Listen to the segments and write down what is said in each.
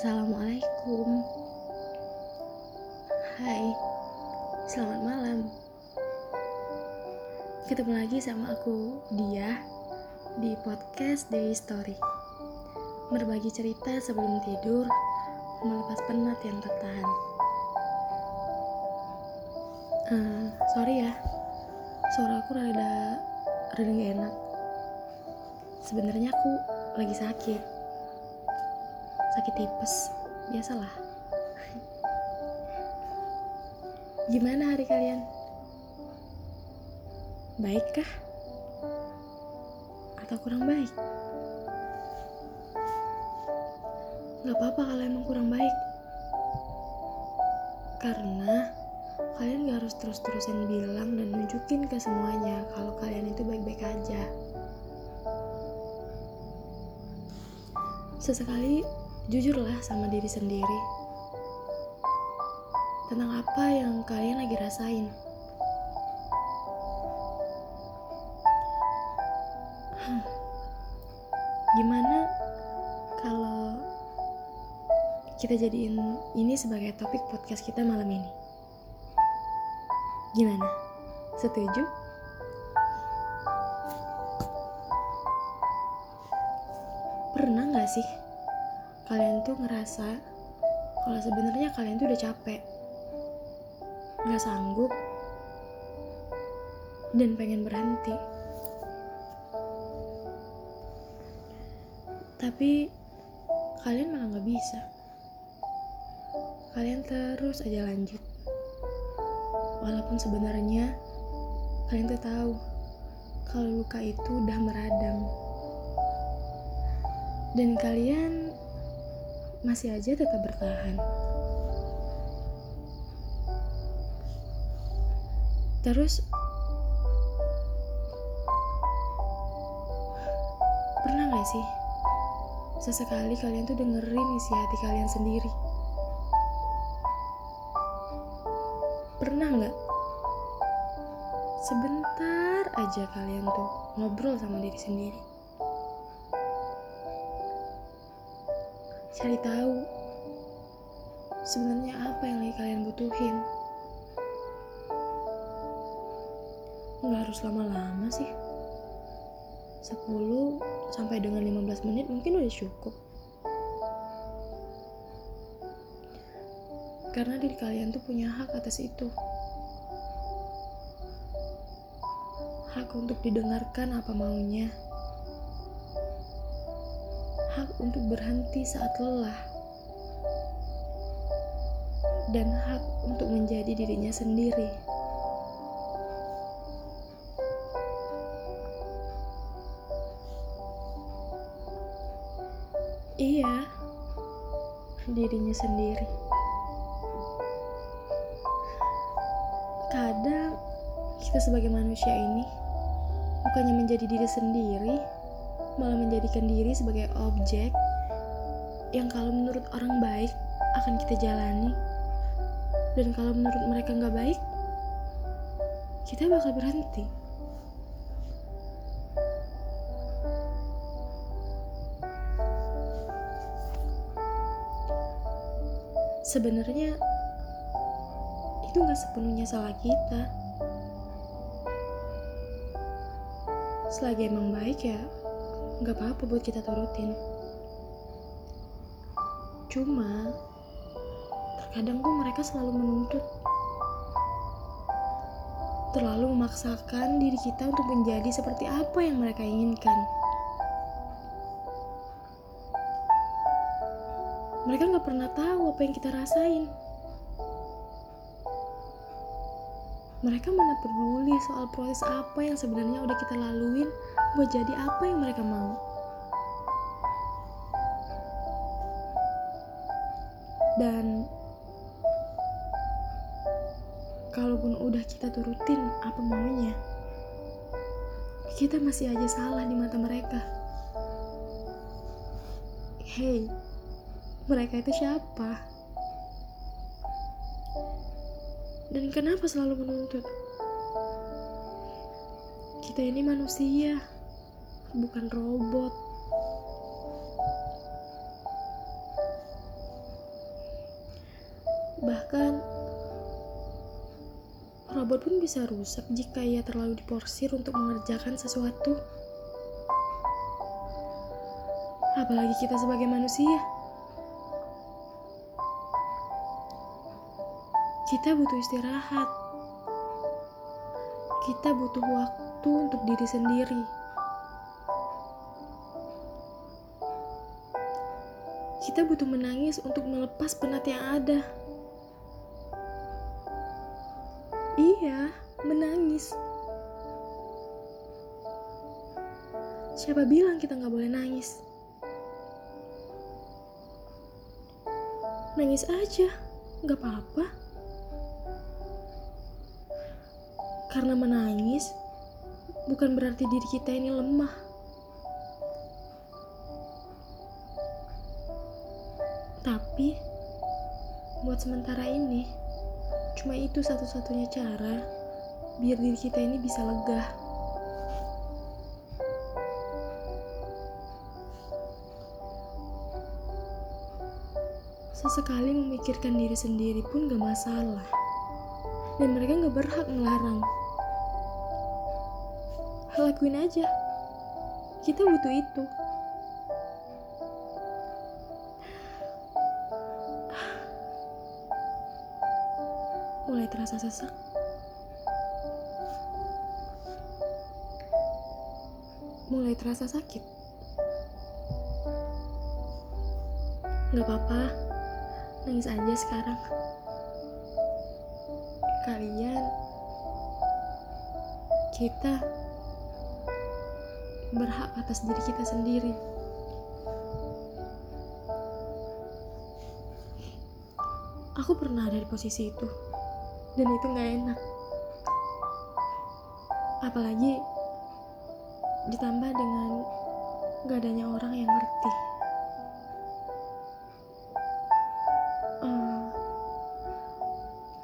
Assalamualaikum. Hai, selamat malam. Ketemu lagi sama aku, Dia, di podcast Day Story. Berbagi cerita sebelum tidur, melepas penat yang tertahan. Uh, sorry ya, suara aku rada rada enak. Sebenarnya aku lagi sakit sakit tipes. Biasalah. Gimana hari kalian? Baikkah? Atau kurang baik? Gak apa-apa kalau emang kurang baik. Karena kalian gak harus terus-terusan bilang dan nunjukin ke semuanya kalau kalian itu baik-baik aja. Sesekali jujurlah sama diri sendiri tentang apa yang kalian lagi rasain. Hmm. Gimana kalau kita jadiin ini sebagai topik podcast kita malam ini? Gimana? Setuju? Pernah gak sih kalian tuh ngerasa kalau sebenarnya kalian tuh udah capek, nggak sanggup, dan pengen berhenti. Tapi kalian malah nggak bisa. Kalian terus aja lanjut. Walaupun sebenarnya kalian tuh tahu kalau luka itu udah meradang. Dan kalian masih aja tetap bertahan. Terus pernah gak sih sesekali kalian tuh dengerin isi hati kalian sendiri? Pernah nggak sebentar aja kalian tuh ngobrol sama diri sendiri? Cari tahu sebenarnya apa yang lagi kalian butuhin. Nggak harus lama-lama sih. 10 sampai dengan 15 menit mungkin udah cukup. Karena diri kalian tuh punya hak atas itu. Hak untuk didengarkan apa maunya hak untuk berhenti saat lelah, dan hak untuk menjadi dirinya sendiri. Iya, dirinya sendiri. Kadang kita sebagai manusia ini bukannya menjadi diri sendiri, malah menjadikan diri sebagai objek yang kalau menurut orang baik akan kita jalani. Dan kalau menurut mereka nggak baik kita bakal berhenti. Sebenarnya itu nggak sepenuhnya salah kita. Selagi emang baik ya nggak apa-apa buat kita turutin. Cuma, terkadang tuh mereka selalu menuntut. Terlalu memaksakan diri kita untuk menjadi seperti apa yang mereka inginkan. Mereka nggak pernah tahu apa yang kita rasain. Mereka mana peduli soal proses apa yang sebenarnya udah kita laluin buat jadi apa yang mereka mau. Dan kalaupun udah kita turutin apa maunya, kita masih aja salah di mata mereka. Hey, mereka itu siapa? Dan kenapa selalu menuntut? Kita ini manusia bukan robot. Bahkan robot pun bisa rusak jika ia terlalu diporsir untuk mengerjakan sesuatu. Apalagi kita sebagai manusia. Kita butuh istirahat. Kita butuh waktu untuk diri sendiri. Kita butuh menangis untuk melepas penat yang ada. Iya, menangis. Siapa bilang kita nggak boleh nangis? Nangis aja, nggak apa-apa. Karena menangis bukan berarti diri kita ini lemah. Tapi buat sementara ini cuma itu satu-satunya cara biar diri kita ini bisa lega. Sesekali memikirkan diri sendiri pun gak masalah. Dan mereka gak berhak melarang. Lakuin aja. Kita butuh itu. Mulai terasa sesak. Mulai terasa sakit. Gak apa-apa, nangis aja sekarang. Kalian, kita berhak atas diri kita sendiri. Aku pernah ada di posisi itu, dan itu gak enak. Apalagi ditambah dengan gak adanya orang yang ngerti. Eh,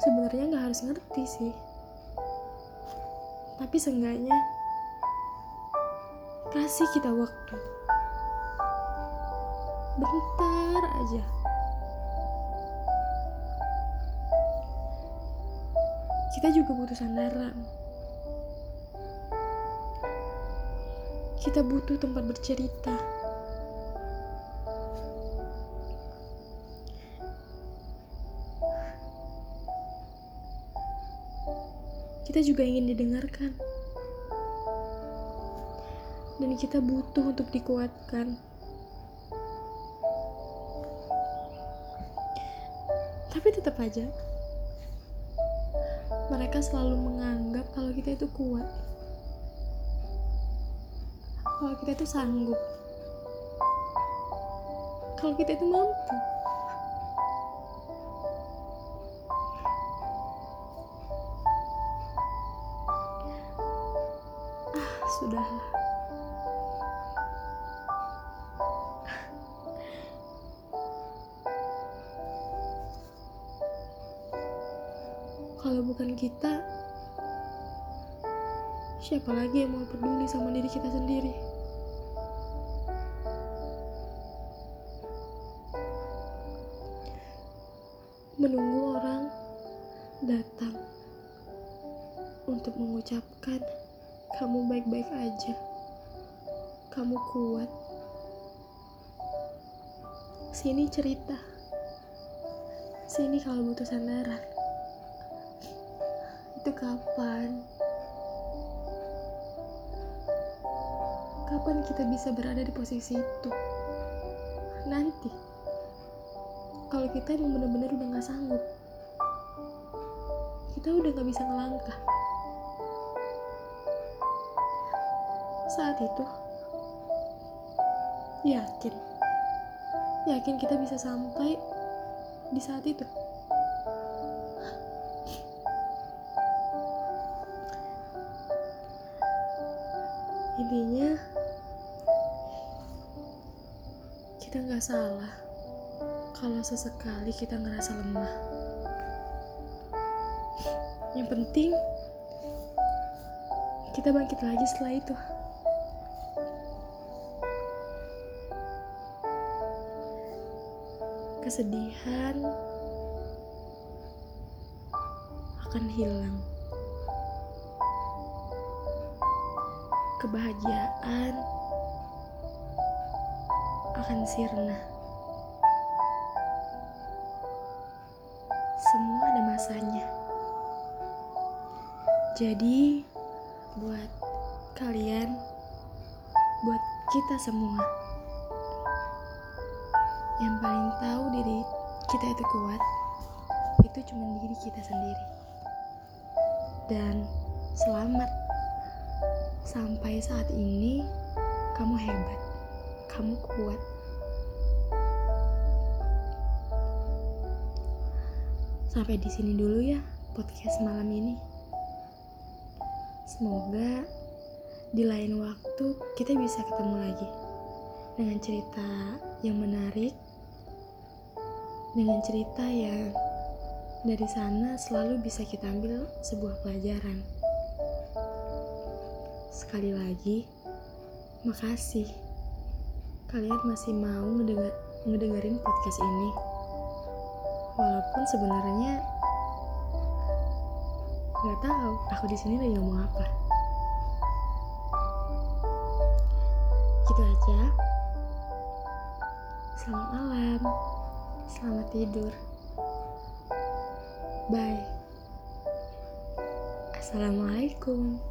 sebenarnya nggak harus ngerti sih, tapi seenggaknya kasih kita waktu. Bentar aja. Kita juga butuh sandaran. Kita butuh tempat bercerita. Kita juga ingin didengarkan. Dan kita butuh untuk dikuatkan. Tapi tetap aja, mereka selalu menganggap kalau kita itu kuat. Kalau kita itu sanggup. Kalau kita itu mampu. Kalau bukan kita, siapa lagi yang mau peduli sama diri kita sendiri? Menunggu orang datang untuk mengucapkan kamu baik-baik aja. Kamu kuat. Sini cerita. Sini kalau butuh sandaran. Itu kapan? Kapan kita bisa berada di posisi itu? Nanti. Kalau kita emang bener-bener udah gak sanggup. Kita udah gak bisa ngelangkah. Saat itu, yakin. Yakin kita bisa sampai di saat itu. Intinya, kita nggak salah kalau sesekali kita ngerasa lemah. Yang penting, kita bangkit lagi setelah itu. Kesedihan akan hilang. Kebahagiaan akan sirna. Semua ada masanya. Jadi, buat kalian, buat kita semua yang paling tahu diri kita itu kuat, itu cuma diri kita sendiri. Dan selamat sampai saat ini kamu hebat, kamu kuat. Sampai di sini dulu ya podcast malam ini. Semoga di lain waktu kita bisa ketemu lagi dengan cerita yang menarik, dengan cerita yang dari sana selalu bisa kita ambil sebuah pelajaran. Sekali lagi, makasih kalian masih mau ngedenger, ngedengerin podcast ini. Walaupun sebenarnya nggak tahu aku di sini lagi ngomong apa. Gitu aja. Selamat malam. Selamat tidur. Bye. Assalamualaikum.